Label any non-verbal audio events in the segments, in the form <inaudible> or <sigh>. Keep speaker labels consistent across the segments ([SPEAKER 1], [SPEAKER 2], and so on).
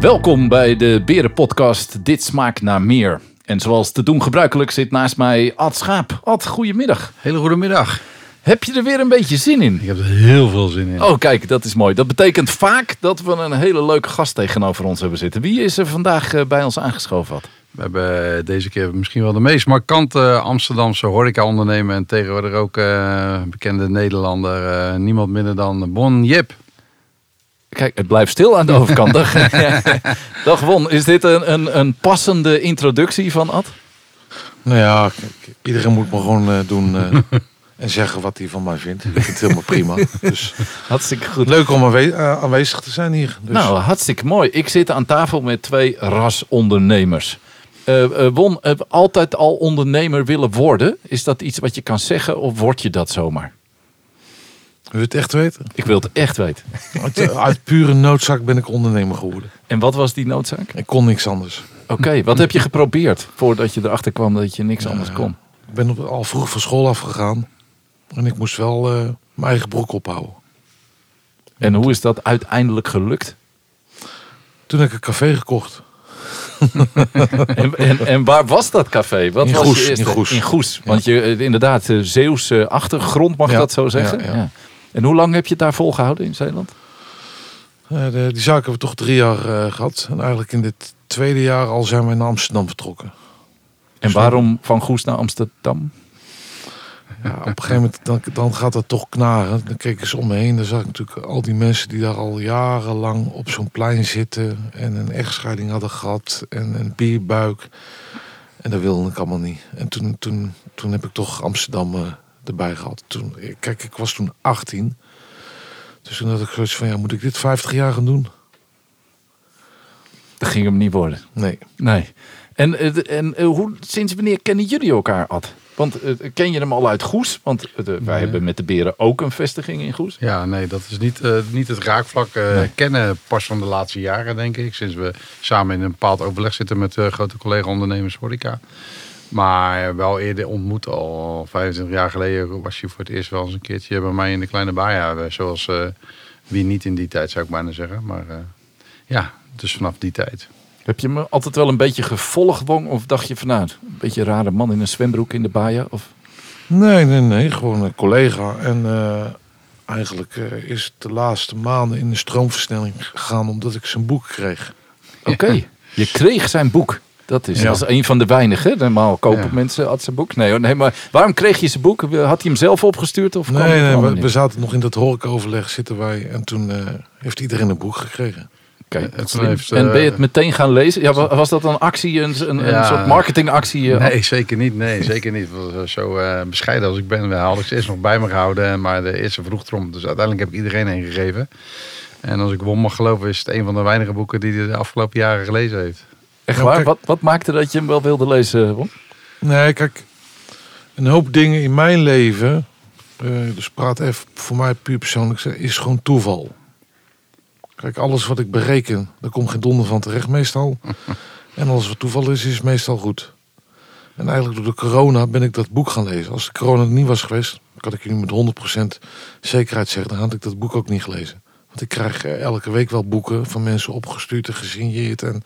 [SPEAKER 1] Welkom bij de Berenpodcast Dit smaakt naar meer. En zoals te doen gebruikelijk zit naast mij Ad Schaap. Ad, goedemiddag.
[SPEAKER 2] Hele goede middag.
[SPEAKER 1] Heb je er weer een beetje zin in?
[SPEAKER 2] Ik heb er heel veel zin in.
[SPEAKER 1] Oh, kijk, dat is mooi. Dat betekent vaak dat we een hele leuke gast tegenover ons hebben zitten. Wie is er vandaag eh, bij ons aangeschoven? Ad?
[SPEAKER 2] We hebben deze keer misschien wel de meest markante Amsterdamse horeca-ondernemer en tegenwoordig ook eh, bekende Nederlander. eh, niemand minder dan Bon Jip.
[SPEAKER 1] Kijk, het blijft stil aan de <laughs> overkant. Dag, <laughs> Dag Won, is dit een, een, een passende introductie van Ad?
[SPEAKER 3] Nou ja, iedereen moet me gewoon eh, doen eh, <laughs> en zeggen wat hij van mij vindt. Ik vind het helemaal prima. Dus
[SPEAKER 1] Hartstikke goed.
[SPEAKER 3] leuk om aanwe- eh, aanwezig te zijn hier. Dus,
[SPEAKER 1] Nou, hartstikke mooi. Ik zit aan tafel met twee rasondernemers. Eh eh, Won, altijd al ondernemer willen worden. Is dat iets wat je kan zeggen of word je dat zomaar?
[SPEAKER 3] Wil je het echt weten?
[SPEAKER 1] Ik wil het echt weten.
[SPEAKER 3] Uit, eh, uit pure noodzaak ben ik ondernemer geworden.
[SPEAKER 1] En wat was die noodzaak?
[SPEAKER 3] Ik kon niks anders.
[SPEAKER 1] Oké, wat heb je geprobeerd voordat je erachter kwam dat je niks anders kon?
[SPEAKER 3] Ik ben op- al vroeg van school afgegaan. En ik moest wel eh, mijn eigen broek ophouden.
[SPEAKER 1] En hoe is dat uiteindelijk gelukt?
[SPEAKER 3] Toen heb ik een café gekocht. <laughs>
[SPEAKER 1] En, en, en waar was dat café? Wat
[SPEAKER 3] In
[SPEAKER 1] was
[SPEAKER 3] Goes,
[SPEAKER 1] je eerste?
[SPEAKER 3] in Goes.
[SPEAKER 1] In Goes. Want je, eh, inderdaad, Zeeuwse achtergrond, mag
[SPEAKER 3] Ja,
[SPEAKER 1] dat zo zeggen?
[SPEAKER 3] ja, ja.
[SPEAKER 1] En hoe lang heb je het daar volgehouden in Zeeland?
[SPEAKER 3] Eh, de, die zaak hebben we toch drie jaar eh, gehad. En eigenlijk in dit tweede jaar al zijn we naar Amsterdam vertrokken.
[SPEAKER 1] En waarom van Goes naar Amsterdam?
[SPEAKER 3] Ja, op een gegeven moment dan, dan gaat dat toch knaren. Dan keek ik eens om me heen. Dan zag ik natuurlijk al die mensen die daar al jarenlang op zo'n plein zitten. En een echtscheiding hadden gehad. En een bierbuik. En dat wilde ik allemaal niet. En toen, toen, toen heb ik toch Amsterdam eh, erbij gehad. Toen, kijk, ik was toen 18. Dus toen had ik zoiets van, ja, moet ik dit 50 jaar gaan doen?
[SPEAKER 1] Dat ging hem niet worden.
[SPEAKER 3] Nee.
[SPEAKER 1] Nee. En, eh, en eh, hoe, sinds wanneer kennen jullie elkaar, Ad? Want eh, ken je hem al uit Goes? Want eh, de- wij hebben met de Beren ook een vestiging in Goes.
[SPEAKER 2] Ja, nee, dat is niet, eh, niet het raakvlak. eh,
[SPEAKER 1] Nee.
[SPEAKER 2] Kennen pas van de laatste jaren, denk ik. Sinds we samen in een bepaald overleg zitten met eh, grote collega-ondernemers horeca. Maar wel eerder ontmoet, al 25 jaar geleden was je voor het eerst wel eens een keertje bij mij in de kleine baja. eh, Zoals eh, wie niet in die tijd, zou ik bijna zeggen. Maar eh, ja, dus vanaf die tijd.
[SPEAKER 1] Heb je me altijd wel een beetje gevolgd, Wong? Of dacht je van nou, een beetje een rare man in een zwembroek in de baia? Of...
[SPEAKER 3] Nee, nee, nee. Gewoon een collega. En eh, eigenlijk eh, is het de laatste maanden in de stroomversnelling gegaan omdat ik zijn boek kreeg.
[SPEAKER 1] Oké, je kreeg zijn boek. Dat is,
[SPEAKER 3] Ja.
[SPEAKER 1] dat is een van de weinigen. Normaal kopen
[SPEAKER 2] Ja.
[SPEAKER 1] mensen Ad zijn boek. Nee, hoor, nee, maar waarom kreeg je zijn boek? Had hij hem zelf opgestuurd? Of
[SPEAKER 3] Nee, nee, we, zaten nog in dat horecaoverleg zitten wij. En toen eh, heeft iedereen een boek gekregen.
[SPEAKER 1] Slim.
[SPEAKER 2] heeft,
[SPEAKER 1] en ben je
[SPEAKER 2] eh,
[SPEAKER 1] het meteen gaan lezen? Ja, wa- was dat een actie, een, een, soort marketingactie? eh,
[SPEAKER 2] Nee, zeker niet. Nee, zeker niet. Eh, Zo eh, bescheiden als ik ben, had ik ze eerst nog bij me gehouden. Maar de eerste vroeg erom. Dus uiteindelijk heb ik iedereen een gegeven. En als ik won mag geloven, is het een van de weinige boeken die hij de afgelopen jaren gelezen heeft.
[SPEAKER 1] Echt
[SPEAKER 3] Ja, kijk.
[SPEAKER 1] Wat, wat maakte dat je hem wel wilde lezen, Won?
[SPEAKER 3] Nee, kijk. Een hoop dingen in mijn leven. eh, dus praat even voor mij puur persoonlijk. Is gewoon toeval. Kijk, alles wat ik bereken, daar komt geen donder van terecht meestal. <laughs> En alles wat toeval is, is meestal goed. En eigenlijk door de corona ben ik dat boek gaan lezen. Als de corona er niet was geweest, kan ik jullie met 100% zekerheid zeggen, dan had ik dat boek ook niet gelezen. Want ik krijg eh, elke week wel boeken van mensen opgestuurd en gesigneerd. En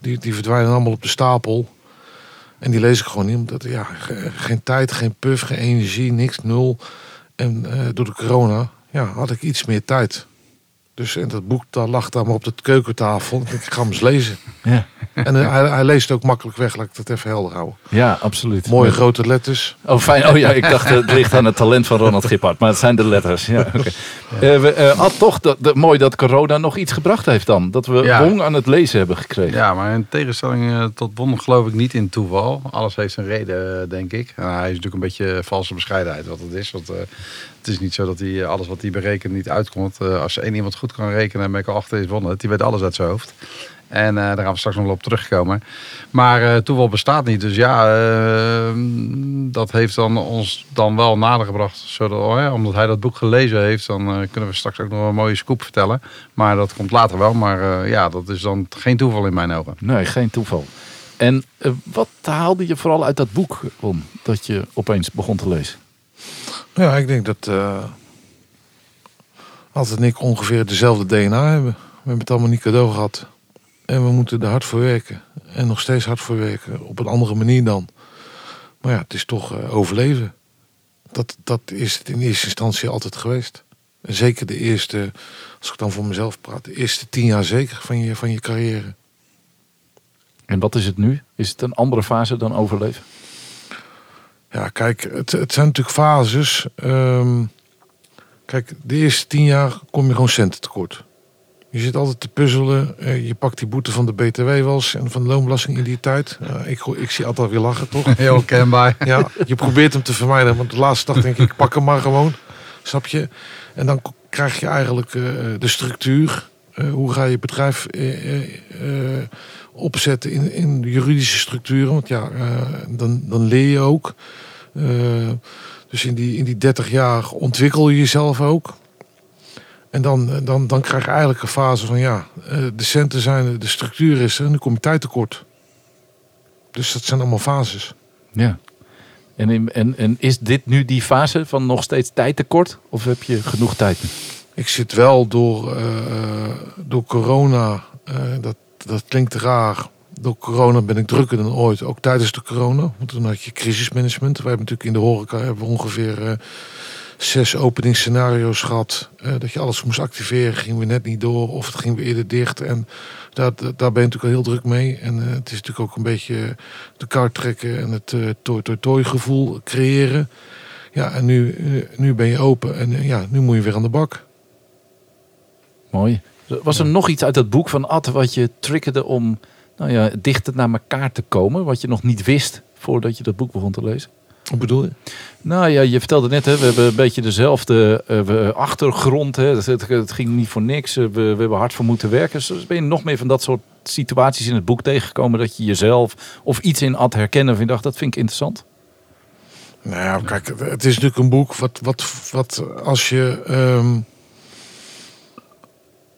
[SPEAKER 3] die, die verdwijnen allemaal op de stapel. En die lees ik gewoon niet, omdat ja, ge- geen tijd, geen puff, geen energie, niks, nul. En eh, door de corona ja, had ik iets meer tijd. Dus en dat boek dat lag daar maar op de keukentafel. Ik denk, ik ga hem eens lezen.
[SPEAKER 1] Ja.
[SPEAKER 3] En eh, hij, hij leest ook makkelijk weg, laat ik dat even helder houden.
[SPEAKER 1] ja, absoluut.
[SPEAKER 3] Mooie
[SPEAKER 1] Met-
[SPEAKER 3] grote letters.
[SPEAKER 1] Oh, fijn. Oh ja, ik dacht het ligt aan het talent van Ronald Gippard. Maar het zijn de letters. Ja, oké. Eh, we, eh, Ad, toch dat, dat- mooi dat corona nog iets gebracht heeft dan. Dat we
[SPEAKER 2] Ja.
[SPEAKER 1] Wong aan het lezen hebben gekregen.
[SPEAKER 2] Ja, maar in tegenstelling eh, tot Bon geloof ik niet in toeval. Alles heeft zijn reden, eh, denk ik. Hij is natuurlijk een beetje valse bescheidenheid wat het is. Want eh, het is niet zo dat hij eh, alles wat hij berekent niet uitkomt. Eh, als er één iemand goed kan rekenen, ben ik al achter is wonnen. Die weet alles uit zijn hoofd. En eh, daar gaan we straks nog wel op terugkomen. Maar eh toeval bestaat niet. Dus ja, eh, dat heeft dan ons dan wel nader gebracht. Zodat, oh ja, omdat hij dat boek gelezen heeft, dan eh, kunnen we straks ook nog een mooie scoop vertellen. Maar dat komt later wel. Maar eh, ja, dat is dan geen toeval in mijn ogen.
[SPEAKER 1] Nee, geen toeval. En wat haalde je vooral uit dat boek, Won, dat je opeens begon te lezen?
[SPEAKER 3] Ja, ik denk dat eh altijd en ik ongeveer dezelfde DNA hebben. We hebben het allemaal niet cadeau gehad. En we moeten er hard voor werken. En nog steeds hard voor werken. Op een andere manier dan. Maar ja, het is toch eh, overleven. Dat, dat is het in eerste instantie altijd geweest. En zeker de eerste, als ik dan voor mezelf praat, de eerste tien jaar zeker van je, van je carrière.
[SPEAKER 1] En wat is het nu? Is het een andere fase dan overleven?
[SPEAKER 3] Ja, kijk, het, het zijn natuurlijk fases. Ehm, kijk, de eerste tien jaar kom je gewoon centen tekort. Je zit altijd te puzzelen. Eh, je pakt die boete van de BTW wel eens en van de loonbelasting in die tijd. Uh, ik, ik zie altijd weer lachen, toch? <laughs>
[SPEAKER 2] Heel kenbaar. <laughs>
[SPEAKER 3] Ja, je probeert hem te vermijden. Want de laatste dag denk ik, ik pak hem maar gewoon. Snap je? En dan krijg je eigenlijk eh, de structuur. Eh, hoe ga je bedrijf eh, eh, eh, opzetten in, in de juridische structuren? Want ja, eh, dan, dan leer je ook. Dus in die, in die 30 jaar ontwikkel je jezelf ook. En dan, eh, dan, dan krijg je eigenlijk een fase van ja, eh, de centen zijn, er, de structuur is er en dan kom je tijd tekort. Dus dat zijn allemaal fases.
[SPEAKER 1] Ja. En, in- en, en is dit nu die fase van nog steeds tijd tekort? Of heb je genoeg tijd?
[SPEAKER 3] Ik zit wel door, eh, door corona, dat, dat klinkt raar. Door corona ben ik drukker dan ooit, ook tijdens de corona. Want toen had je crisismanagement. Wij hebben natuurlijk in de horeca hebben we ongeveer eh, zes openingsscenario's gehad. eh, dat je alles moest activeren, gingen we net niet door of het ging weer eerder dicht. En daar, daar ben je natuurlijk al heel druk mee. En eh, het is natuurlijk ook een beetje de kaart trekken en het eh toi toi toi gevoel creëren. Ja, en nu, eh, nu ben je open en ja, nu moet je weer aan de bak.
[SPEAKER 1] Mooi. Was er nog iets uit dat boek van Ad wat je triggerde om nou ja, dichter naar elkaar te komen? Wat je nog niet wist voordat je dat boek begon te lezen?
[SPEAKER 3] Wat bedoel je?
[SPEAKER 1] Nou ja, je vertelde net, hè, we hebben een beetje dezelfde eh, we- achtergrond. Hè. Het, het, ging niet voor niks. Eh, We, we hebben hard voor moeten werken. Dus ben je nog meer van dat soort situaties in het boek tegengekomen dat je jezelf of iets in Ad herkennen of je dacht, dat vind ik interessant?
[SPEAKER 3] Nou ja, kijk, het is natuurlijk een boek wat, wat, wat als je ehm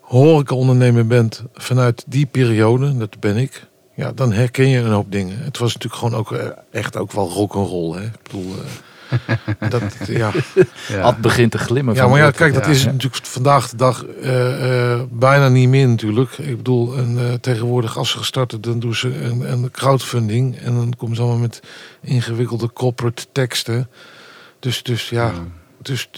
[SPEAKER 3] horecaondernemer bent vanuit die periode, dat ben ik, ja, dan herken je een hoop dingen. Het was natuurlijk gewoon ook eh, echt ook wel rock'n'roll, hè. Ik bedoel, eh, <laughs> dat, ja. <laughs>
[SPEAKER 2] Ja.
[SPEAKER 1] Ad begint te glimmen.
[SPEAKER 3] ja, maar ja, kijk, dat
[SPEAKER 2] ja,
[SPEAKER 3] is
[SPEAKER 2] ja.
[SPEAKER 3] natuurlijk vandaag de dag eh, bijna niet meer natuurlijk. Ik bedoel, en, tegenwoordig als ze gestart dan doen ze een, een crowdfunding en dan komen ze allemaal met ingewikkelde corporate teksten. Dus, dus ja, dus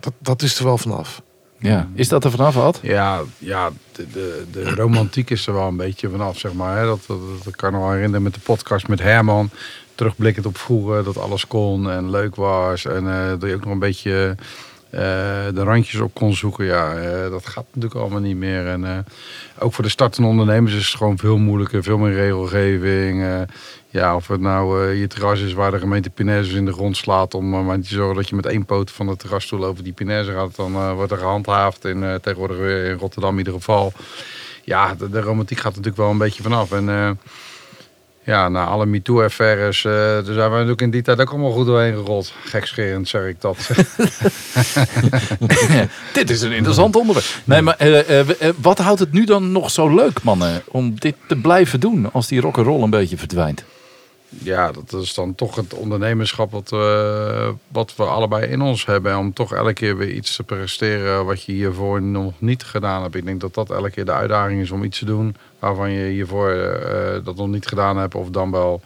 [SPEAKER 3] dat, dat is er wel vanaf.
[SPEAKER 1] Ja, is dat er vanaf, Ad?
[SPEAKER 2] Ja, ja de, de, de romantiek is er wel een beetje vanaf, zeg maar. Hè. Dat, dat, dat kan ik me wel herinneren met de podcast met Herman. Terugblikkend op vroeger, dat alles kon en leuk was. En eh, dat je ook nog een beetje eh, de randjes op kon zoeken. Ja, eh, dat gaat natuurlijk allemaal niet meer. En eh, ook voor de startende ondernemers is het gewoon veel moeilijker. Veel meer regelgeving. ja, of het nou je terras is waar de gemeente Pinezes in de grond slaat... om maar te zorgen dat je met één poot van de terrasstoel over die Pineze gaat... dan wordt er gehandhaafd. In, tegenwoordig weer in Rotterdam in ieder geval. Ja, de, romantiek gaat natuurlijk wel een beetje vanaf. En ja, na alle MeToo-affaires... eh daar zijn we natuurlijk in die tijd ook allemaal goed doorheen gerold. Gekscherend zeg ik dat. <laughs>
[SPEAKER 1] Dit is een interessant onderwerp. Nee, maar eh, eh, wat houdt het nu dan nog zo leuk, mannen, om dit te blijven doen als die rock'n'roll een beetje verdwijnt?
[SPEAKER 2] Ja, dat is dan toch het ondernemerschap wat, eh, wat we allebei in ons hebben. Om toch elke keer weer iets te presteren wat je hiervoor nog niet gedaan hebt. Ik denk dat dat elke keer de uitdaging is om iets te doen waarvan je hiervoor eh, dat nog niet gedaan hebt. Of dan wel,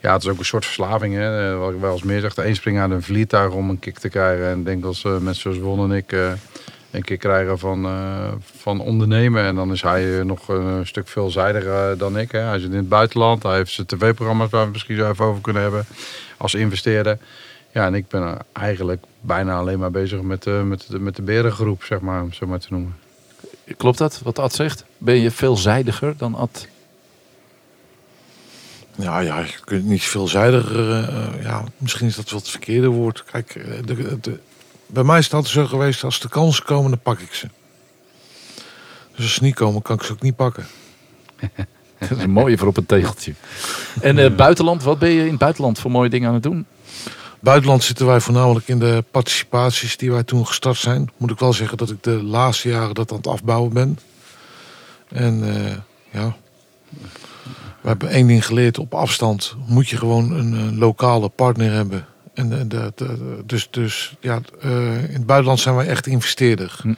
[SPEAKER 2] ja, het is ook een soort verslaving. Hè? Eh, Wat ik wel eens meer zeg, de een springt uit een vliegtuig om een kick te krijgen. En ik denk eh, mensen zoals Won en ik... een keer krijgen van, eh, van ondernemen. En dan is hij eh, nog een stuk veelzijdiger eh, dan ik. Hè. Hij zit in het buitenland. Hij heeft zijn tv-programma's waar we misschien zo even over kunnen hebben. Als investeerder. Ja, en ik ben eh, eigenlijk bijna alleen maar bezig met, eh, met, de, met de berengroep, zeg maar, om het zo maar te noemen.
[SPEAKER 1] Klopt dat, wat Ad zegt? Ben je veelzijdiger dan Ad?
[SPEAKER 3] Ja, ja, je kunt niet veelzijdiger. eh, eh, ja, misschien is dat wel het verkeerde woord. Kijk, eh, de, de, bij mij is het altijd zo geweest: als de kansen komen, dan pak ik ze. Dus als ze niet komen, kan ik ze ook niet pakken. <laughs>
[SPEAKER 1] Dat is een mooie voor op een tegeltje. En eh, buitenland, wat ben je in het buitenland voor mooie dingen aan het doen?
[SPEAKER 3] Buitenland zitten wij voornamelijk in de participaties die wij toen gestart zijn. Moet ik wel zeggen dat ik de laatste jaren dat aan het afbouwen ben. En eh, ja, we hebben één ding geleerd. Op afstand moet je gewoon een, eh, lokale partner hebben. En, de, de- dus, dus ja, eh, in het buitenland zijn wij echt investeerder.
[SPEAKER 1] Hm.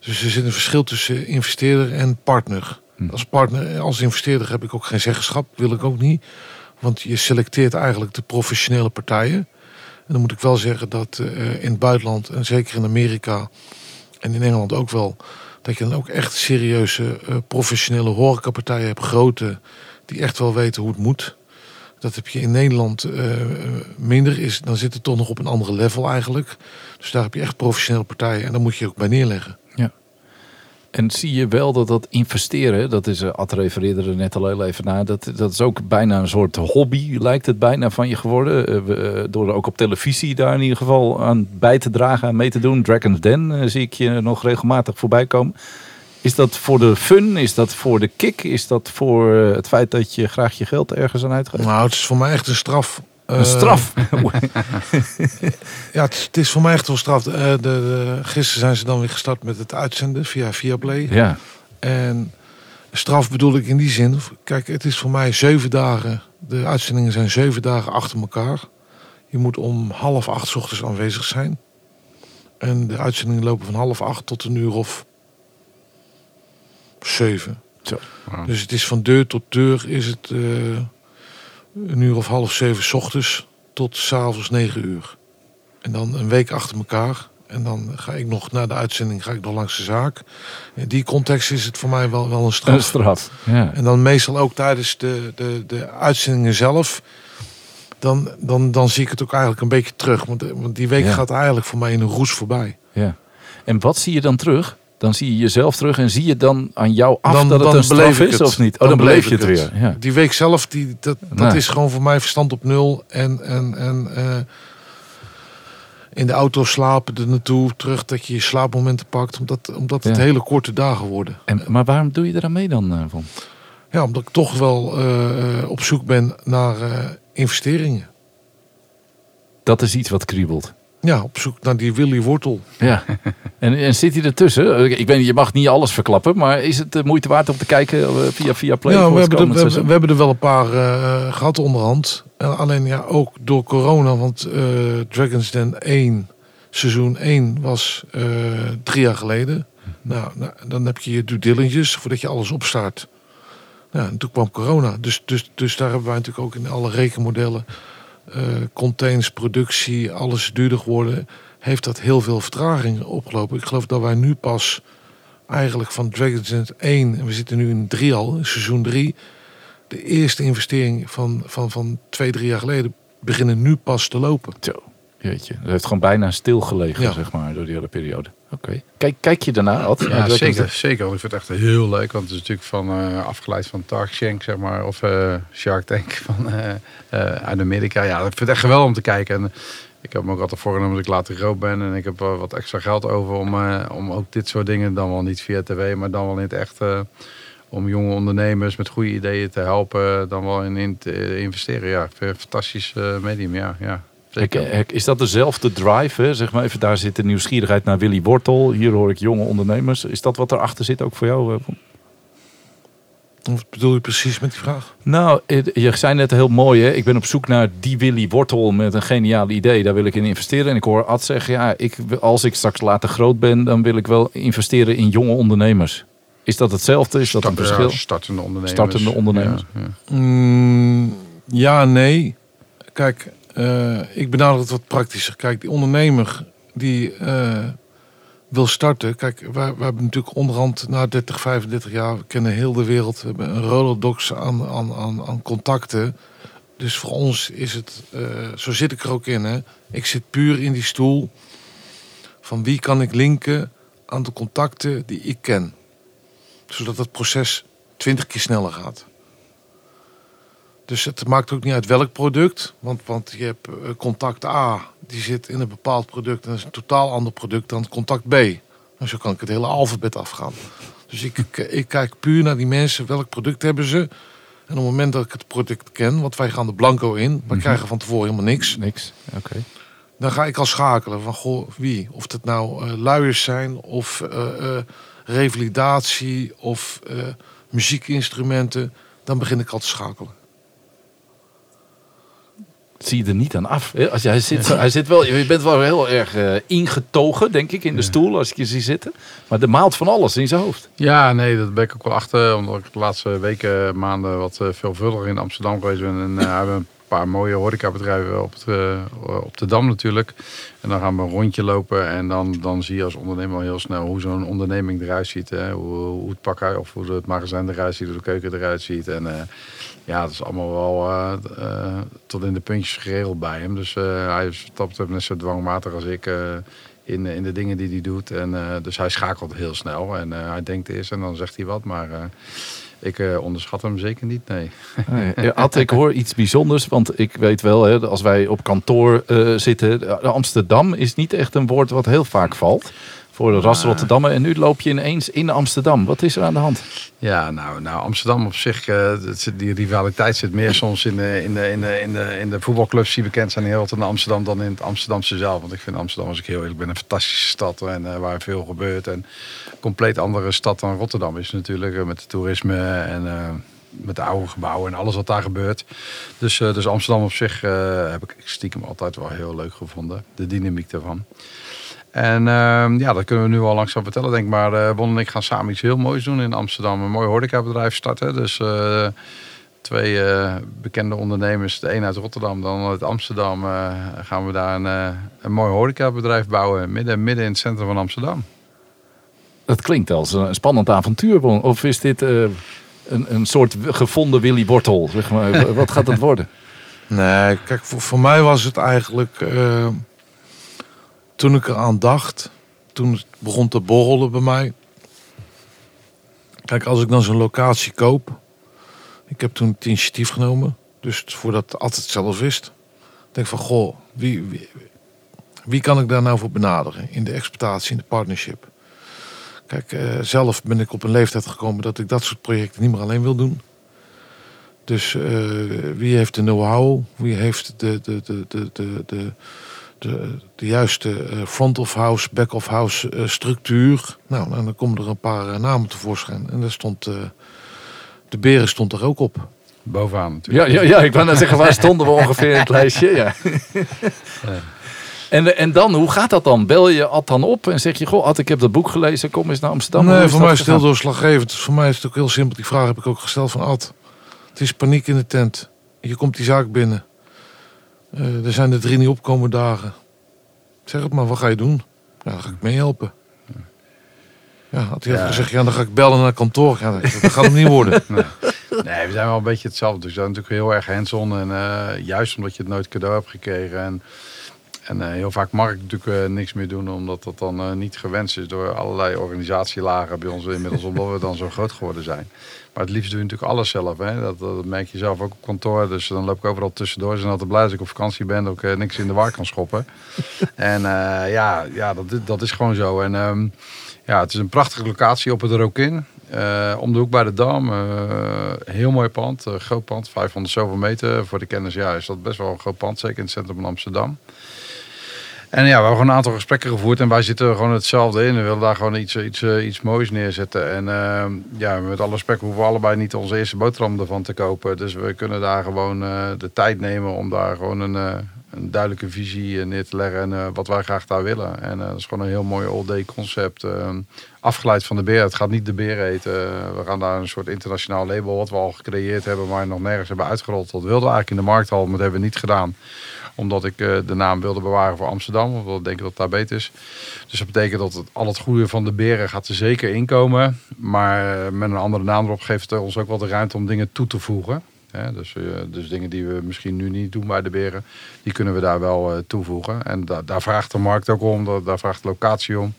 [SPEAKER 3] Dus er zit een verschil tussen investeerder en partner.
[SPEAKER 1] Hm.
[SPEAKER 3] Als partner, als investeerder heb ik ook geen zeggenschap, wil ik ook niet. Want je selecteert eigenlijk de professionele partijen. En dan moet ik wel zeggen dat eh, in het buitenland, en zeker in Amerika en in Engeland ook wel, dat je dan ook echt serieuze eh, professionele horecapartijen hebt, grote, die echt wel weten hoe het moet. Dat heb je in Nederland eh, eh, minder. Is, dan zit het toch nog op een andere level eigenlijk. Dus daar heb je echt professionele partijen. En daar moet je ook bij neerleggen.
[SPEAKER 1] En zie je wel dat dat investeren, dat is, uh, Ad refereerde er net al heel even naar, dat, dat is ook bijna een soort hobby, lijkt het bijna van je geworden. Eh, eh, door ook op televisie daar in ieder geval aan bij te dragen, aan mee te doen. Dragon's Den eh, zie ik je nog regelmatig voorbij komen. Is dat voor de fun? Is dat voor de kick? Is dat voor eh, het feit dat je graag je geld ergens aan uitgeeft?
[SPEAKER 3] Nou, het is voor mij echt een straf.
[SPEAKER 1] Een
[SPEAKER 3] Eh,
[SPEAKER 1] straf. <laughs>
[SPEAKER 3] Ja, het, is- voor mij echt wel straf. Eh, de, de, gisteren zijn ze dan weer gestart met het uitzenden via Viaplay.
[SPEAKER 1] ja.
[SPEAKER 3] En straf bedoel ik in die zin. Kijk, het is voor mij zeven dagen. De uitzendingen zijn zeven dagen achter elkaar. Je moet om half acht 's ochtends aanwezig zijn. En de uitzendingen lopen van half acht tot een uur of zeven.
[SPEAKER 1] Zo.
[SPEAKER 3] Dus het is van deur tot deur is het eh, een uur of half zeven 's ochtends tot s'avonds negen uur. En dan een week achter elkaar. En dan ga ik nog na de uitzending ga ik nog langs de zaak. In die context is het voor mij wel, wel een straf.
[SPEAKER 1] Een straf. Ja.
[SPEAKER 3] En dan meestal ook tijdens de, de, de uitzendingen zelf. Dan, dan, dan zie ik het ook eigenlijk een beetje terug. Want, want die week
[SPEAKER 1] Ja.
[SPEAKER 3] gaat eigenlijk voor mij in een roes voorbij.
[SPEAKER 1] ja. En wat zie je dan terug? Dan zie je jezelf terug en zie je dan aan jou af
[SPEAKER 3] Dan-
[SPEAKER 1] dat het een straf is
[SPEAKER 3] het.
[SPEAKER 1] of niet? Oh,
[SPEAKER 3] Dan
[SPEAKER 1] dan, beleef je het weer. Ja.
[SPEAKER 3] Die week zelf, die, dat, dat
[SPEAKER 1] Nee.
[SPEAKER 3] is gewoon voor mij verstand op nul. En, en, en eh, in de auto slapen, er naartoe, terug, dat je je slaapmomenten pakt. Omdat, omdat het
[SPEAKER 1] Ja.
[SPEAKER 3] hele korte dagen worden.
[SPEAKER 1] En, maar waarom doe je er aan mee dan, eh?
[SPEAKER 3] Ja, omdat ik toch wel eh, eh, op zoek ben naar eh, investeringen.
[SPEAKER 1] Dat is iets wat kriebelt.
[SPEAKER 3] Ja, op zoek naar die Willy Wortel.
[SPEAKER 1] Ja. En, en zit hij ertussen? Eh, Ik weet, je mag niet alles verklappen, maar is het de moeite waard om te kijken eh, via, via Play?
[SPEAKER 3] ja, we hebben, er, we, hebben, we hebben er wel een paar eh, gehad onderhand. En alleen ja, ook door corona, want eh Dragon's Den 1, seizoen 1 was eh, drie jaar geleden. Nou, nou, dan heb je je due diligence voordat je alles opstart. En toen kwam corona. Dus, dus, dus daar hebben wij natuurlijk ook in alle rekenmodellen, eh containers, productie, alles duurder geworden. Heeft dat heel veel vertraging opgelopen. Ik geloof dat wij nu pas eigenlijk van Dragon's Den 1, en we zitten nu in 3 al, in seizoen 3. De eerste investering van, van, van twee, drie jaar geleden beginnen nu pas te lopen.
[SPEAKER 1] Zo, jeetje. Dat heeft gewoon bijna stilgelegen,
[SPEAKER 3] Ja.
[SPEAKER 1] zeg maar, door die hele periode. Oké. Kijk, kijk je daarna, Ad?
[SPEAKER 2] Ja, zeker, zeker. Want ik vind het echt heel leuk. Want het is natuurlijk van, eh, afgeleid van Tark Shank, zeg maar. Of eh, Shark Tank <laughs> van, eh, uit Amerika. Ja, ik vind het echt geweldig om te kijken. En ik heb me ook altijd voorgenomen dat ik later groot ben. En ik heb wel wat extra geld over om, eh, om ook dit soort dingen, dan wel niet via tv, maar dan wel in het echt... eh, om jonge ondernemers met goede ideeën te helpen, dan wel in, te investeren. Ja, ik een fantastisch eh, medium, ja. ja zeker.
[SPEAKER 1] eh, is dat dezelfde drive? Hè? Zeg maar even, daar zit de nieuwsgierigheid naar Willy Wortel. Hier hoor ik jonge ondernemers. Is dat wat erachter zit ook voor jou?
[SPEAKER 3] Wat bedoel je precies met die vraag?
[SPEAKER 1] Nou, je zei net heel mooi, hè? ik ben op zoek naar die Willy Wortel met een geniaal idee. Daar wil ik in investeren. En ik hoor Ad zeggen, ja, ik, als ik straks later groot ben, dan wil ik wel investeren in jonge ondernemers. Is dat hetzelfde? Is dat een verschil?
[SPEAKER 2] ja, startende ondernemers.
[SPEAKER 1] Startende ondernemers.
[SPEAKER 2] Ja, ja.
[SPEAKER 3] Mm, ja, nee. Kijk, eh, ik benader het wat praktischer. Kijk, die ondernemer die eh, wil starten. Kijk, wij hebben natuurlijk onderhand na 30, 35 jaar, we kennen heel de wereld. We hebben een rolodex aan, aan, aan, aan contacten. Dus voor ons is het, eh, zo zit ik er ook in. Hè. Ik zit puur in die stoel van wie kan ik linken aan de contacten die ik ken. Zodat het proces 20 keer sneller gaat. Dus het maakt ook niet uit welk product. Want, want je hebt eh, contact A, die zit in een bepaald product. En dat is een totaal ander product dan contact B. Nou, zo kan ik het hele alfabet afgaan. Dus ik, ik, ik kijk puur naar die mensen. Welk product hebben ze? En op het moment dat ik het product ken, want wij gaan de blanco in. We
[SPEAKER 1] Mhm.
[SPEAKER 3] krijgen van tevoren helemaal niks.
[SPEAKER 1] Niks. Oké.
[SPEAKER 3] Dan ga ik al schakelen van goh, wie? Of het nou eh, luiers zijn of eh, eh, revalidatie of eh, muziekinstrumenten. Dan begin ik al te schakelen.
[SPEAKER 1] Zie je er niet aan af. hè. Als zit, hij zit wel, je bent wel heel erg eh, ingetogen, denk ik, in de stoel als ik je zie zitten. Maar er maalt van alles in zijn hoofd.
[SPEAKER 2] Ja, nee, dat ben ik ook wel achter. Omdat ik de laatste weken, maanden wat eh, veelvuldiger in Amsterdam geweest ben. En eh, <laughs> hebben paar mooie horecabedrijven op, het, eh, op de Dam natuurlijk. En dan gaan we een rondje lopen. En dan, dan zie je als ondernemer al heel snel hoe zo'n onderneming eruit ziet. Hè? Hoe, hoe het pakken of hoe het magazijn eruit ziet, hoe de keuken eruit ziet. En eh, ja, dat is allemaal wel eh, tot in de puntjes geregeld bij hem. Dus hij dat betreft net zo dwangmatig als ik. in, in de dingen die hij doet. En, dus hij schakelt heel snel. En hij denkt eerst en dan zegt hij wat. Maar ik eh, onderschat hem zeker niet, nee.
[SPEAKER 1] Nee, ik hoor iets bijzonders, want ik weet wel, hè, als wij op kantoor eh, zitten, Amsterdam is niet echt een woord wat heel vaak valt voor de ras Rotterdammer. En nu loop je ineens in Amsterdam. Wat is er aan de hand?
[SPEAKER 2] Ja, nou, nou Amsterdam op zich, eh, die rivaliteit zit meer soms in de, in de, in de, in de, in de voetbalclubs die bekend zijn in Rotterdam Amsterdam dan in het Amsterdamse zelf. Want ik vind Amsterdam, als ik heel eerlijk ben, een fantastische stad en eh, waar veel gebeurt. En een compleet andere stad dan Rotterdam is natuurlijk, eh, met het toerisme en met de oude gebouwen en alles wat daar gebeurt. Dus, dus Amsterdam op zich heb ik stiekem altijd wel heel leuk gevonden, de dynamiek daarvan. En ehm, ja, dat kunnen we nu al langzaam vertellen, denk ik. Maar eh Bon en ik gaan samen iets heel moois doen in Amsterdam. Een mooi horecabedrijf starten. Dus eh, twee eh, bekende ondernemers, de een uit Rotterdam, dan uit Amsterdam, eh, gaan we daar een, eh, een mooi horecabedrijf bouwen. Midden, midden in het centrum van Amsterdam.
[SPEAKER 1] Dat klinkt als een spannend avontuur. Of is dit eh, een, een soort gevonden Willy Wortel? Zeg maar. <laughs> Wat gaat het worden?
[SPEAKER 3] Nee, kijk, voor, voor mij was het eigenlijk... toen ik eraan dacht, toen het begon te borrelen bij mij... Kijk, als ik dan zo'n locatie koop... Ik heb toen het initiatief genomen. Dus voordat het altijd zelf wist. Denk van, goh, wie, wie, wie kan ik daar nou voor benaderen? In de exploitatie, in de partnership. Kijk, eh, zelf ben ik op een leeftijd gekomen dat ik dat soort projecten niet meer alleen wil doen. Dus eh, wie heeft de know-how? Wie heeft de, de, de, de, de, de, de, de juiste eh, front of house, back of house eh, structuur? Nou, nou, dan komen er een paar eh, namen tevoorschijn. En daar stond, eh, de beren stond er ook op.
[SPEAKER 2] Bovenaan natuurlijk.
[SPEAKER 1] Ja, ja, ja, ik wou net zeggen, waar stonden we ongeveer in het <laughs> lijstje? Ja. En, en dan, hoe gaat dat dan? Bel je Ad dan op en zeg je, goh Ad, ik heb dat boek gelezen, kom eens naar Amsterdam.
[SPEAKER 3] Nee, voor mij is het heel doorslaggevend. Dus voor mij is het ook heel simpel. Die vraag heb ik ook gesteld van Ad. Het is paniek in de tent. Je komt die zaak binnen. Eh, er zijn er drie niet opkomen dagen. Zeg het maar, wat ga je doen? Dan ga ik meehelpen. Ja, had hij
[SPEAKER 2] Ja.
[SPEAKER 3] gezegd, ja, dan ga ik bellen naar kantoor. Ja, dat, dat gaat hem niet worden. <laughs>
[SPEAKER 2] Nee, we zijn wel een beetje hetzelfde. Dus we zijn natuurlijk heel erg hands-on. En eh, juist omdat je het nooit cadeau hebt gekregen. En, en eh, heel vaak mag ik natuurlijk eh, niks meer doen. Omdat dat dan eh, niet gewenst is door allerlei organisatielagen bij ons inmiddels. <laughs> omdat we dan zo groot geworden zijn. Maar het liefst doe je natuurlijk alles zelf. Hè? Dat, dat merk je zelf ook op kantoor. Dus dan loop ik overal tussendoor. Ze zijn altijd blij als ik op vakantie ben. Dat ik niks in de war kan schoppen. <laughs> en ja, ja dat, dat is gewoon zo. En ehm, ja, het is een prachtige locatie op het Rokin. Eh, om de hoek bij de Dam. heel mooi pand. groot pand. 500 zoveel meter. Voor de kennis ja, is dat best wel een groot pand. Zeker in het centrum van Amsterdam. En ja, we hebben gewoon een aantal gesprekken gevoerd. En wij zitten gewoon hetzelfde in. We willen daar gewoon iets, iets, eh, iets moois neerzetten. En eh, ja, met alle respect hoeven we allebei niet onze eerste boterham ervan te kopen. Dus we kunnen daar gewoon eh, de tijd nemen om daar gewoon een, eh, een duidelijke visie neer te leggen. En wat wij graag daar willen. En dat is gewoon een heel mooi all-day concept. eh, afgeleid van de beer. Het gaat niet de beer eten. we gaan daar een soort internationaal label wat we al gecreëerd hebben. Maar nog nergens hebben uitgerold. Dat wilden we eigenlijk in de markt al. Maar dat hebben we niet gedaan omdat ik eh, de naam wilde bewaren voor Amsterdam. Omdat ik denk dat het daar beter is. Dus dat betekent dat het, al het goede van de beren gaat er zeker inkomen. Maar eh, met een andere naam erop geeft het ons ook wel de ruimte om dingen toe te voegen. Dus, eh, dus dingen die we misschien nu niet doen bij de beren, die kunnen we daar wel toevoegen. En da- daar vraagt de markt ook om, da- daar vraagt de locatie om.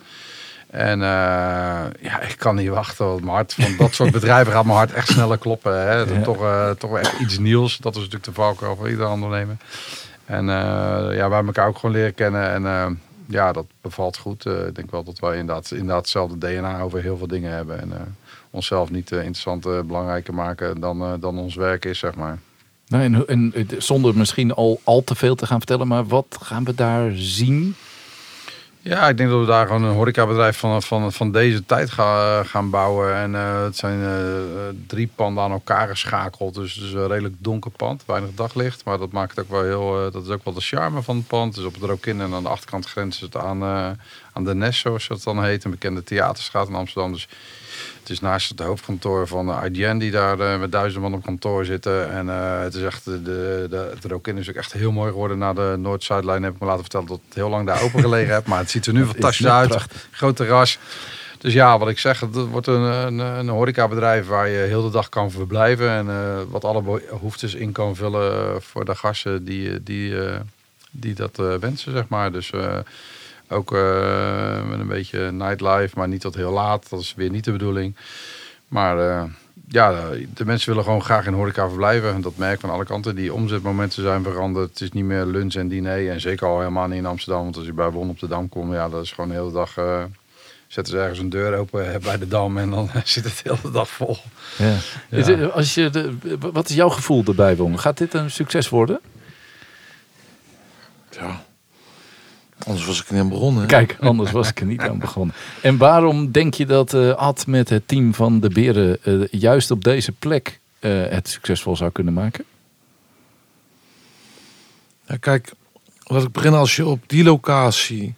[SPEAKER 2] En ja, ik kan niet wachten. Want mijn hart van dat soort bedrijven gaat mijn hart echt sneller kloppen. Hè.
[SPEAKER 1] Ja.
[SPEAKER 2] toch, toch echt iets nieuws. Dat is natuurlijk de valkuil voor ieder ondernemer. En eh, ja, wij elkaar ook gewoon leren kennen. En eh, ja, dat bevalt goed. Eh, ik denk wel dat wij inderdaad, inderdaad hetzelfde DNA over heel veel dingen hebben. En onszelf niet interessant eh, belangrijker maken dan, dan ons werk is, zeg maar.
[SPEAKER 1] Nou, en, en, zonder misschien al, al te veel te gaan vertellen, maar wat gaan we daar zien?
[SPEAKER 2] Ja, ik denk dat we daar gewoon een horecabedrijf van, van, van deze tijd gaan, gaan bouwen. En eh, het zijn eh, drie panden aan elkaar geschakeld. Dus het is een redelijk donker pand, weinig daglicht. Maar dat maakt ook wel heel, eh, dat is ook wel de charme van het pand. Dus op het Rokin en aan de achterkant grenst het aan, aan de Nes, zoals dat dan heet. Een bekende theaterstraat in Amsterdam. Dus het is naast het hoofdkantoor van IGN die daar uh, met duizenden man op kantoor zitten. En uh, het is echt, de, de, het Rokin is ook echt heel mooi geworden. Na de Noord-Zuidlijn heb ik me laten vertellen dat het heel lang daar open gelegen heb. Maar het ziet er <laughs> nu fantastisch uit. Prachtig. Groot terras. Dus ja, wat ik zeg, het wordt een, een, een horecabedrijf waar je heel de dag kan verblijven. En uh, wat alle behoeftes in kan vullen voor de gasten die, die, die dat wensen, zeg maar. Dus ook uh, met een beetje nightlife, maar niet tot heel laat. Dat is weer niet de bedoeling. Maar uh, ja, de mensen willen gewoon graag in horeca verblijven. En dat merk van alle kanten. Die omzetmomenten zijn veranderd. Het is niet meer lunch en diner. En zeker al helemaal niet in Amsterdam. Want als je bij Won op de Dam komt, ja, dat is gewoon de hele dag... Uh, zetten ze ergens een deur open bij de Dam en dan <laughs> zit het de hele dag vol.
[SPEAKER 1] Ja. ja. Als je de, wat is jouw gevoel erbij, Won? Gaat dit een succes worden?
[SPEAKER 3] Ja, Anders was ik er niet aan begonnen.
[SPEAKER 1] Kijk, anders was ik er niet aan begonnen. En waarom denk je dat uh, Ad met het team van de Beren uh, juist op deze plek uh, het succesvol zou kunnen maken?
[SPEAKER 3] Ja, kijk, laat ik beginnen. Als je op die locatie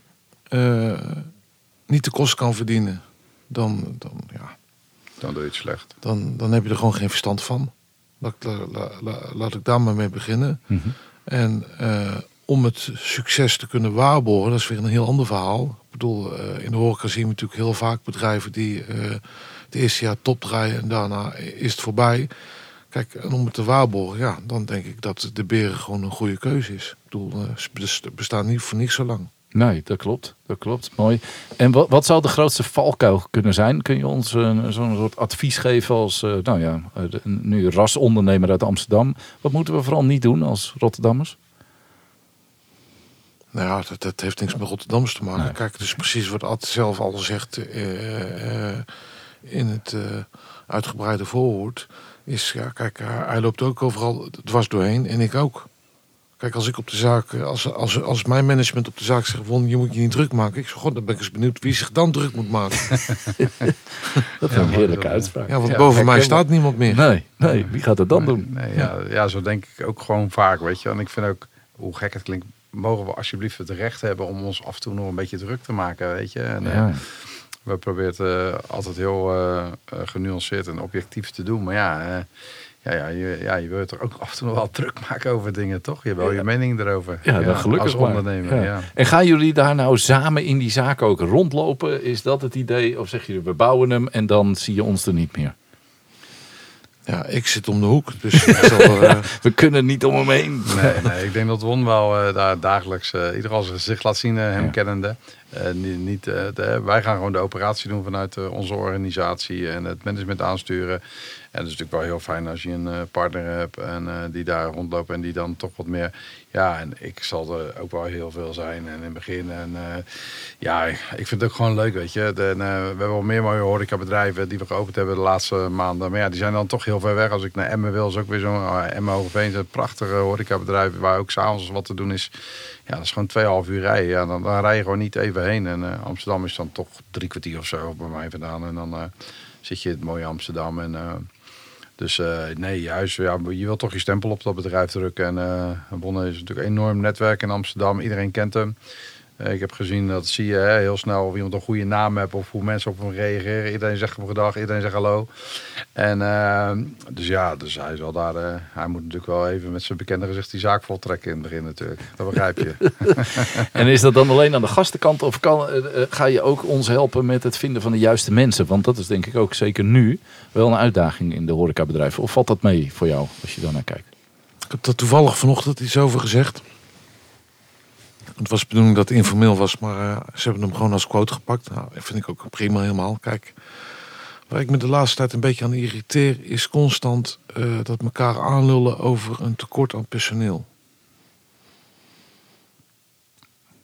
[SPEAKER 3] niet de kost kan verdienen, dan, dan, ja,
[SPEAKER 2] dan doe je het slecht.
[SPEAKER 3] Dan, dan heb je er gewoon geen verstand van. Laat, la, la, laat ik daar maar mee beginnen. Mm -hmm. En om het succes te kunnen waarborgen, dat is weer een heel ander verhaal. Ik bedoel, uh, in de horeca zien we natuurlijk heel vaak bedrijven die het eerste jaar top draaien en daarna is het voorbij. Kijk, en om het te waarborgen, ja, dan denk ik dat de beren gewoon een goede keuze is. Ik bedoel, uh, ze bestaan niet voor niks zo lang.
[SPEAKER 1] Nee, dat klopt. Dat klopt. Mooi. En wat, wat zou de grootste valkuil kunnen zijn? Kun je ons zo'n soort advies geven als, nou ja, nu rasondernemer uit Amsterdam? Wat moeten we vooral niet doen als Rotterdammers?
[SPEAKER 3] Nou ja, dat, dat, heeft niks met Rotterdams te maken. Kijk, het is precies wat Ad zelf al zegt uh, uh, in het uh, uitgebreide voorwoord. Is, ja, kijk, hij loopt ook overal dwars doorheen en ik ook. Kijk, als ik op de zaak, als, als, als mijn management op de zaak zegt, van je moet je niet druk maken. Ik zeg, god, dan ben ik eens benieuwd wie zich dan druk moet maken. <laughs>
[SPEAKER 1] dat is een heerlijke uitspraak.
[SPEAKER 3] Ja, want ja, boven mij staat niemand meer.
[SPEAKER 1] Nee, nee, wie gaat het dan
[SPEAKER 2] nee,
[SPEAKER 1] doen?
[SPEAKER 2] Nee, ja, ja, zo denk ik ook gewoon vaak, weet je. En ik vind ook, hoe gek het klinkt, mogen we alsjeblieft het recht hebben om ons af en toe nog een beetje druk te maken, weet je. En, ja. uh, we proberen het uh, altijd heel uh, genuanceerd en objectief te doen. Maar ja, ja, ja, je, ja, je wilt er ook <laughs> af en toe nog wel druk maken over dingen, toch? Je ja. je mening erover.
[SPEAKER 1] Ja, ja gelukkig
[SPEAKER 2] als ondernemer. Ja.
[SPEAKER 1] En gaan jullie daar nou samen in die zaak ook rondlopen? Is dat het idee? Of zeg je, we bouwen hem en dan zie je ons er niet meer?
[SPEAKER 3] Ja, ik zit om de hoek, dus zal, uh... <laughs>
[SPEAKER 1] we kunnen niet om hem heen.
[SPEAKER 2] Nee, nee ik denk dat Won wel uh, daar dagelijks uh, ieder zijn gezicht laat zien, hem ja. kennende. niet, niet, de, wij gaan gewoon de operatie doen vanuit onze organisatie en het management aansturen. En het is natuurlijk wel heel fijn als je een partner hebt en die daar rondloopt en die dan toch wat meer ja, en ik zal er ook wel heel veel zijn en in het begin. En uh, ja, ik vind het ook gewoon leuk, weet je. We hebben wel meer mooie horecabedrijven die we geopend hebben de laatste maanden. Maar ja, die zijn dan toch heel ver weg. Als ik naar Emmen wil, is ook weer zo'n uh, Emmen Hogeveen. een prachtige horecabedrijf waar ook s'avonds wat te doen is. Ja, dat is gewoon tweeënhalf uur rijden. Ja, dan, dan rij je gewoon niet even heen. En Amsterdam is dan toch drie kwartier of zo bij mij vandaan. En dan zit je in het mooie Amsterdam en... Dus uh, nee, juist. Ja, je wilt toch je stempel op dat bedrijf drukken. En uh, is natuurlijk een enorm netwerk in Amsterdam. Iedereen kent hem. Uh, ik heb gezien, dat zie je hè, heel snel, of iemand een goede naam heeft of hoe mensen op hem reageren. Iedereen zegt gedag, iedereen zegt hallo. En dus ja, dus hij is wel daar. hij moet natuurlijk wel even met zijn bekende gezicht die zaak voltrekken in het begin natuurlijk. Dat begrijp je. <laughs>
[SPEAKER 1] en is dat dan alleen aan de gastenkant of kan, ga je ook ons helpen met het vinden van de juiste mensen? Want dat is denk ik ook zeker nu wel een uitdaging in de horecabedrijven. Of valt dat mee voor jou als je daar naar kijkt?
[SPEAKER 3] Ik heb er toevallig vanochtend iets over gezegd. Het was de bedoeling dat het informeel was, maar uh, ze hebben hem gewoon als quote gepakt. Nou, dat vind ik ook prima helemaal. Kijk, waar ik me de laatste tijd een beetje aan irriteer, is constant uh, dat elkaar aanlullen over een tekort aan personeel.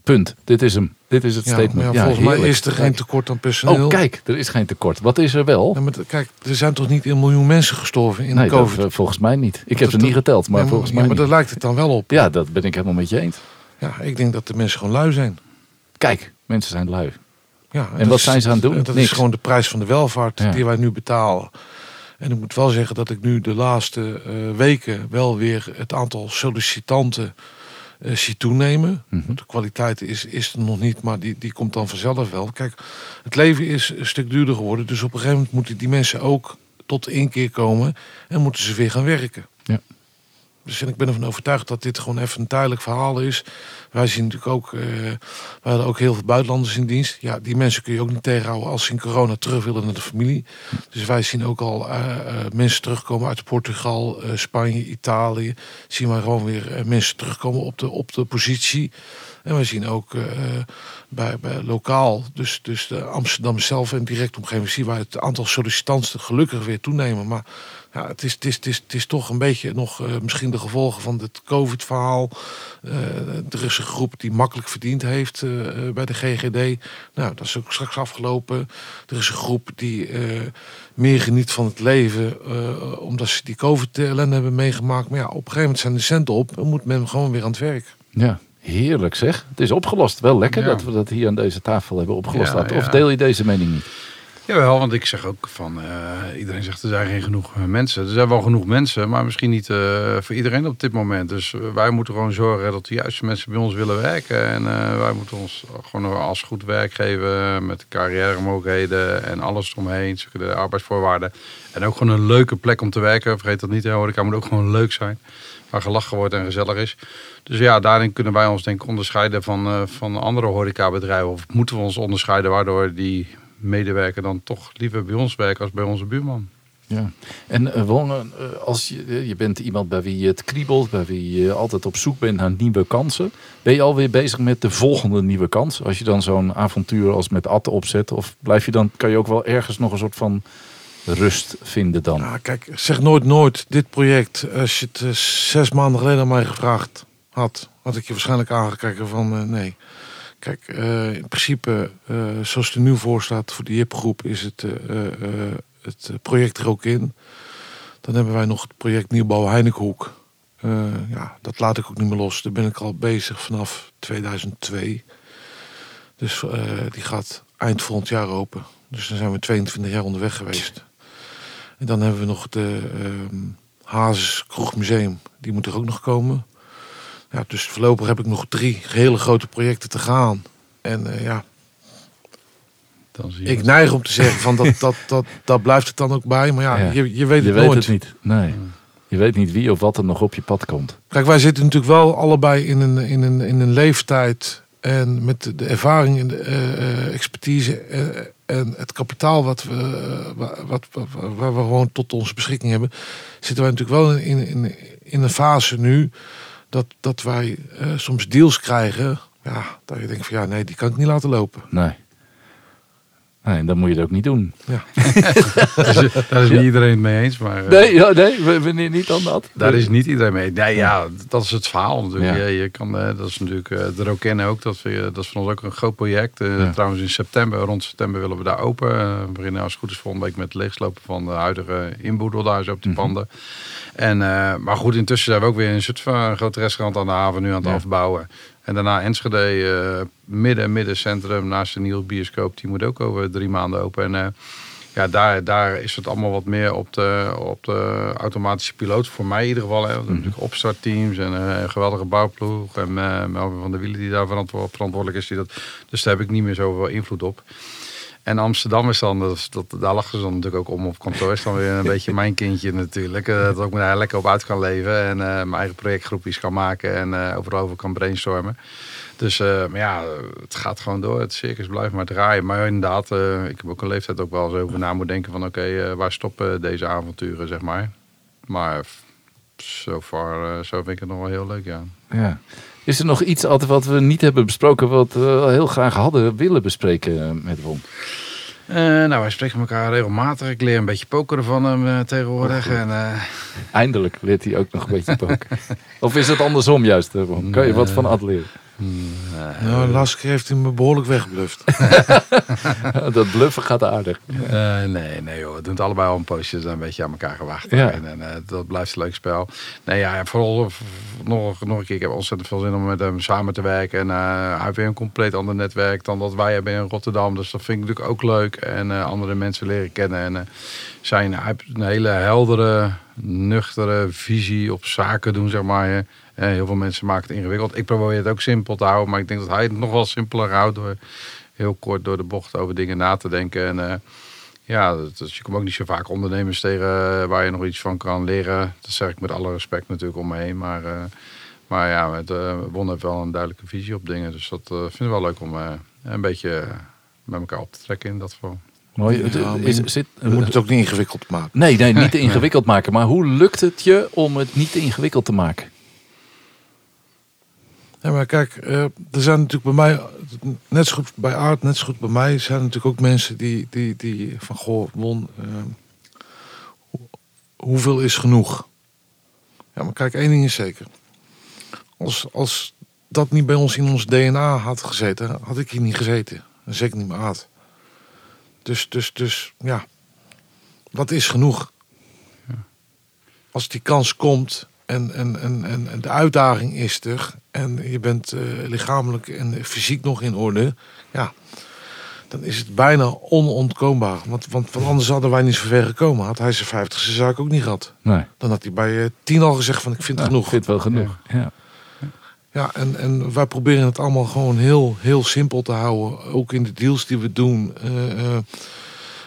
[SPEAKER 1] Punt. Dit is hem. Dit is het
[SPEAKER 3] ja,
[SPEAKER 1] statement.
[SPEAKER 3] Ja, volgens mij is er geen tekort aan personeel.
[SPEAKER 1] Oh, kijk, er is geen tekort. Wat is er wel?
[SPEAKER 3] Ja, maar kijk, er zijn toch niet een miljoen mensen gestorven in
[SPEAKER 1] nee,
[SPEAKER 3] de COVID?
[SPEAKER 1] Dat, volgens mij niet. Ik heb ze niet geteld, maar volgens mij
[SPEAKER 3] maar daar lijkt het dan wel op.
[SPEAKER 1] Ja, dat ben ik helemaal met je eens.
[SPEAKER 3] Ja, ik denk dat de mensen gewoon lui zijn.
[SPEAKER 1] Kijk, Mensen zijn lui.
[SPEAKER 3] Ja,
[SPEAKER 1] En wat zijn ze aan het doen?
[SPEAKER 3] Dat
[SPEAKER 1] Niks.
[SPEAKER 3] is gewoon de prijs van de welvaart
[SPEAKER 1] Ja.
[SPEAKER 3] die wij nu betalen. En ik moet wel zeggen dat ik nu de laatste eh, weken wel weer het aantal sollicitanten eh, zie toenemen.
[SPEAKER 1] Mhm.
[SPEAKER 3] De kwaliteit is, is er nog niet, maar die, die komt dan vanzelf wel. Kijk, het leven is een stuk duurder geworden. Dus op een gegeven moment moeten die mensen ook tot inkeer komen en moeten ze weer gaan werken.
[SPEAKER 1] Ja.
[SPEAKER 3] Dus ik ben ervan overtuigd dat dit gewoon even een tijdelijk verhaal is. Wij zien natuurlijk ook, eh we hadden ook heel veel buitenlanders in dienst. Ja, die mensen kun je ook niet tegenhouden als ze in corona terug willen naar de familie. Dus wij zien ook al eh, eh, mensen terugkomen uit Portugal, Spanje, Italië. Zien wij gewoon weer mensen terugkomen op de, op de positie. En we zien ook bij, bij lokaal, dus, dus de Amsterdam zelf en direct omgeving, zien wij het aantal sollicitanten gelukkig weer toenemen. Maar ja, het, is, het, is, het, is, het is toch een beetje nog eh, misschien de gevolgen van het COVID-verhaal. Eh, er is een groep die makkelijk verdiend heeft eh, eh, bij de GGD. Nou, dat is ook straks afgelopen. Er is een groep die eh, meer geniet van het leven, eh, omdat ze die COVID-ellende hebben meegemaakt. Maar ja, op een gegeven moment zijn de centen op en moet men gewoon weer aan het werk.
[SPEAKER 1] Ja, heerlijk zeg. Het is opgelost. Wel lekker
[SPEAKER 2] Ja.
[SPEAKER 1] dat we dat hier aan deze tafel hebben opgelost.
[SPEAKER 2] Ja.
[SPEAKER 1] Of
[SPEAKER 2] ja.
[SPEAKER 1] deel je deze mening niet?
[SPEAKER 2] Jawel, want ik zeg ook van, eh, iedereen zegt er zijn geen genoeg eh, mensen. Er zijn wel genoeg mensen, maar misschien niet eh, voor iedereen op dit moment. Dus wij moeten gewoon zorgen dat de juiste mensen bij ons willen werken. En wij moeten ons gewoon als goed werk geven met carrière en alles eromheen. De arbeidsvoorwaarden. En ook gewoon een leuke plek om te werken. Vergeet dat niet, hè, horeca moet ook gewoon leuk zijn. Waar gelachen wordt en gezellig is. Dus ja, daarin kunnen wij ons denk ik onderscheiden van, van andere horecabedrijven. Of moeten we ons onderscheiden waardoor die medewerker dan toch liever bij ons werkt als bij onze buurman.
[SPEAKER 1] Ja. En eh, wonen, eh, als je, eh, je bent iemand bij wie het kriebelt, bij wie je altijd op zoek bent naar nieuwe kansen. Ben je alweer bezig met de volgende nieuwe kans? Als je dan zo'n avontuur als met Atte opzet, of blijf je dan, kan je ook wel ergens nog een soort van rust vinden dan?
[SPEAKER 3] Nou, kijk, zeg nooit nooit dit project. Als je het zes maanden geleden aan mij gevraagd had, had ik je waarschijnlijk aangekeken van eh, nee. Kijk, eh, in principe, eh, zoals het er nu voor staat voor de JIP-groep, is het, eh, het project er ook in. Dan hebben wij nog het project Nieuwbouw Heinekenhoek. Ja, dat laat ik ook niet meer los. Daar ben ik al bezig vanaf 2002. Dus die gaat eind volgend jaar open. Dus dan zijn we 22 jaar onderweg geweest. En dan hebben we nog de ehm Hazes Kroegmuseum. Die moet er ook nog komen. Ja, dus voorlopig heb ik nog drie hele grote projecten te gaan. En eh, ja,
[SPEAKER 2] Dan zie je
[SPEAKER 3] ik
[SPEAKER 2] het.
[SPEAKER 3] neig om te zeggen van dat, <laughs> dat, dat, dat blijft het dan ook bij. Maar ja,
[SPEAKER 1] Ja.
[SPEAKER 3] Je, je weet
[SPEAKER 1] je
[SPEAKER 3] het
[SPEAKER 1] weet
[SPEAKER 3] nooit.
[SPEAKER 1] het niet. Nee. Je weet niet wie of wat er nog op je pad komt.
[SPEAKER 3] Kijk, wij zitten natuurlijk wel allebei in een, in een, in een leeftijd. En met de, ervaring en de eh, eh, expertise en het kapitaal wat we, wa- wat, wat, waar we gewoon tot onze beschikking hebben. Zitten wij natuurlijk wel in, in, in een fase nu dat, dat wij eh, soms deals krijgen. Ja, dat je denkt van ja, nee, die kan ik niet laten lopen.
[SPEAKER 1] Nee. Nee, en dan moet je het ook niet doen. <laughs>
[SPEAKER 2] Daar is, daar is niet iedereen het mee eens, maar... eh,
[SPEAKER 1] Nee, ja, nee we, we niet dan dat.
[SPEAKER 2] Daar is niet iedereen mee. Nee, ja, dat is het verhaal natuurlijk.
[SPEAKER 1] Ja.
[SPEAKER 2] Je, je kan, eh, dat is natuurlijk eh, de Rokennen ook. Dat, we, dat is van ons ook een groot project. Eh,
[SPEAKER 1] Ja.
[SPEAKER 2] Trouwens in september, rond september willen we daar open. We beginnen als het goed is volgende week met het leegslopen van de huidige inboedel daar zo op die
[SPEAKER 1] Mhm.
[SPEAKER 2] panden. En, eh, maar goed, intussen zijn we ook weer in Zutphen een groot restaurant aan de haven nu aan het
[SPEAKER 1] Ja.
[SPEAKER 2] afbouwen. En daarna Enschede, eh, midden, middencentrum naast de nieuwe bioscoop. Die moet ook over drie maanden open. En eh, ja, daar, daar is het allemaal wat meer op de, op de automatische piloot. Voor mij in ieder geval. Hè. Hebben natuurlijk opstartteams en eh, een geweldige bouwploeg. En Melvin van der Wielen die daar verantwo- verantwoordelijk is. Die dat, dus daar heb ik niet meer zoveel invloed op. En Amsterdam is dan, dat, dat, daar lachen ze dan natuurlijk ook om op kantoor. Is dan weer een <laughs> beetje mijn kindje natuurlijk. Eh, Dat ik me daar lekker op uit kan leven. En eh, mijn eigen projectgroepjes kan maken. En eh, overal over kan brainstormen. Dus maar ja, het gaat gewoon door. Het circus blijft maar draaien. Maar inderdaad, ik heb ook een leeftijd ook wel eens over na moeten denken van... oké, waar stoppen deze avonturen, zeg maar. Maar eh, zo vind ik het nog wel heel leuk, ja.
[SPEAKER 1] Ja. Is er nog iets altijd wat we niet hebben besproken, wat we heel graag hadden willen bespreken eh, met Won?
[SPEAKER 2] Eh, nou, wij spreken elkaar regelmatig. Ik leer een beetje pokeren van hem eh, tegenwoordig.
[SPEAKER 1] Oh,
[SPEAKER 2] en,
[SPEAKER 1] Eindelijk leert hij ook nog een beetje <laughs> poken. of is het andersom juist, Won? Kan je wat van Ad leren?
[SPEAKER 3] Nou, keer heeft me behoorlijk weggebluft. <laughs>
[SPEAKER 1] dat bluffen gaat aardig.
[SPEAKER 2] Eh, nee, nee joh. We doen het allebei al een poosje. Dan een beetje aan elkaar gewaagd.
[SPEAKER 1] Ja.
[SPEAKER 2] En, en, eh, dat blijft een leuk spel. Nee, ja, vooral nog, nog een keer. Ik heb ontzettend veel zin om met hem samen te werken. En eh, hij heeft weer een compleet ander netwerk dan dat wij hebben in Rotterdam. Dus dat vind ik natuurlijk ook leuk. En andere mensen leren kennen. En zijn, hij heeft een hele heldere, nuchtere visie op zaken doen, zeg maar. Eh, heel veel mensen maken het ingewikkeld. Ik probeer het ook simpel te houden. Maar ik denk dat hij het nog wel simpeler houdt door heel kort door de bocht over dingen na te denken. En eh, ja, je komt ook niet zo vaak ondernemers tegen eh, waar je nog iets van kan leren. Dat zeg ik met alle respect natuurlijk om me heen. Maar, maar ja, eh Won heeft wel een duidelijke visie op dingen. Dus dat vind ik wel leuk om een beetje met elkaar op te trekken in dat geval.
[SPEAKER 1] Mooi.
[SPEAKER 3] Ja,
[SPEAKER 1] Het-
[SPEAKER 3] maar
[SPEAKER 1] is,
[SPEAKER 3] je-
[SPEAKER 1] zit,
[SPEAKER 3] Je moet het ook niet ingewikkeld maken.
[SPEAKER 1] Nee, nee, niet <laughs> te ingewikkeld maken. Maar hoe lukt het je om het niet te ingewikkeld te maken?
[SPEAKER 3] Ja, maar kijk, eh, er zijn natuurlijk bij mij, net zo goed bij Aard, net zo goed bij mij, zijn er natuurlijk ook mensen die, die, die van goh, Won, eh, hoe- hoeveel is genoeg? Ja, maar kijk, één ding is zeker. Als, als dat niet bij ons in ons DNA had gezeten, had ik hier niet gezeten. En zeker niet meer Aard. Dus, dus, dus, ja. Wat is genoeg? Als die kans komt en, en, en, en, en de uitdaging is er... en je bent eh, lichamelijk en fysiek nog in orde... ja, dan is het bijna onontkoombaar. Want, want, want anders hadden wij niet zo ver gekomen. Had hij zijn vijftigste zaak ook niet gehad.
[SPEAKER 1] Nee.
[SPEAKER 3] Dan had hij bij eh, tien al gezegd van ik vind het
[SPEAKER 1] Nou,
[SPEAKER 3] genoeg.
[SPEAKER 1] Ik vind het wel genoeg. Ja.
[SPEAKER 3] Ja, en, en wij proberen het allemaal gewoon heel, heel simpel te houden. Ook in de deals die we doen. Eh, eh,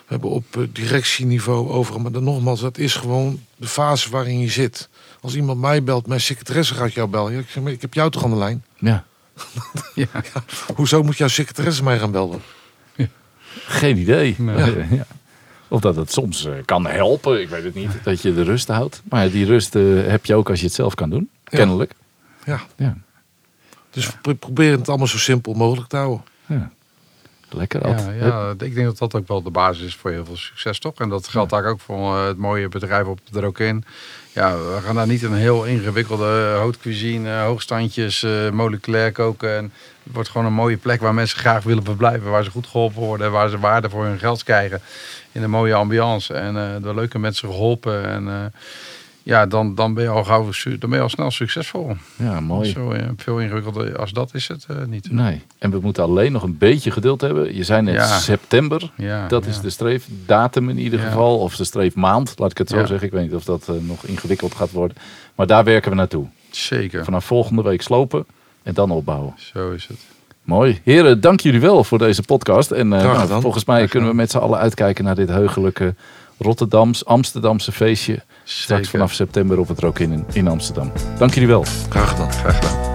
[SPEAKER 3] we hebben op eh, directieniveau over. Maar dan nogmaals, dat is gewoon de fase waarin je zit. Als iemand mij belt, mijn secretaresse gaat jou bellen. Ja, ik zeg, maar ik heb jou toch aan de lijn?
[SPEAKER 1] ja. <laughs>
[SPEAKER 2] Ja.
[SPEAKER 3] Hoezo moet jouw secretaresse mij gaan bellen?
[SPEAKER 1] Geen idee. Ja. Ja. Of dat het soms kan helpen, ik weet het niet. Dat je de rust houdt. Maar die rust heb je ook als je het zelf kan doen.
[SPEAKER 3] Ja.
[SPEAKER 1] Kennelijk.
[SPEAKER 3] Ja,
[SPEAKER 1] Ja.
[SPEAKER 3] Dus we pro- proberen het allemaal zo simpel mogelijk te houden.
[SPEAKER 1] ja. Lekker. Ad.
[SPEAKER 2] Ja, ja, ik denk dat dat ook wel de basis is voor heel veel succes, toch? En dat geldt eigenlijk ook voor eh, het mooie bedrijf op er ook in. Ja, we gaan daar niet een heel ingewikkelde haute cuisine, eh, hoogstandjes, eh, moleculair koken. En het wordt gewoon een mooie plek waar mensen graag willen verblijven, waar ze goed geholpen worden, waar ze waarde voor hun geld krijgen in een mooie ambiance en eh, door leuke mensen geholpen. En eh, ja, dan, dan ben je al gauw, dan ben je al snel succesvol.
[SPEAKER 1] Ja, mooi.
[SPEAKER 2] Zo eh, veel ingewikkelder als dat is het eh, niet.
[SPEAKER 1] Nee. En we moeten alleen nog een beetje geduld hebben. Je zei net
[SPEAKER 2] Ja.
[SPEAKER 1] september.
[SPEAKER 2] Ja,
[SPEAKER 1] Dat
[SPEAKER 2] ja.
[SPEAKER 1] is de streefdatum in ieder
[SPEAKER 2] Ja.
[SPEAKER 1] geval. Of de streefmaand, laat ik het zo
[SPEAKER 2] Ja.
[SPEAKER 1] zeggen. Ik weet niet of dat eh, nog ingewikkeld gaat worden. Maar daar werken we naartoe.
[SPEAKER 2] Zeker,
[SPEAKER 1] Vanaf volgende week slopen en dan opbouwen.
[SPEAKER 2] zo is het.
[SPEAKER 1] Mooi. Heren, dank jullie wel voor deze podcast. En eh, nou, volgens mij kunnen we met z'n allen uitkijken naar dit heugelijke Rotterdams, Amsterdamse feestje. Straks vanaf september op het Rock in, in Amsterdam. Dank jullie wel.
[SPEAKER 3] Graag gedaan.
[SPEAKER 2] Graag gedaan.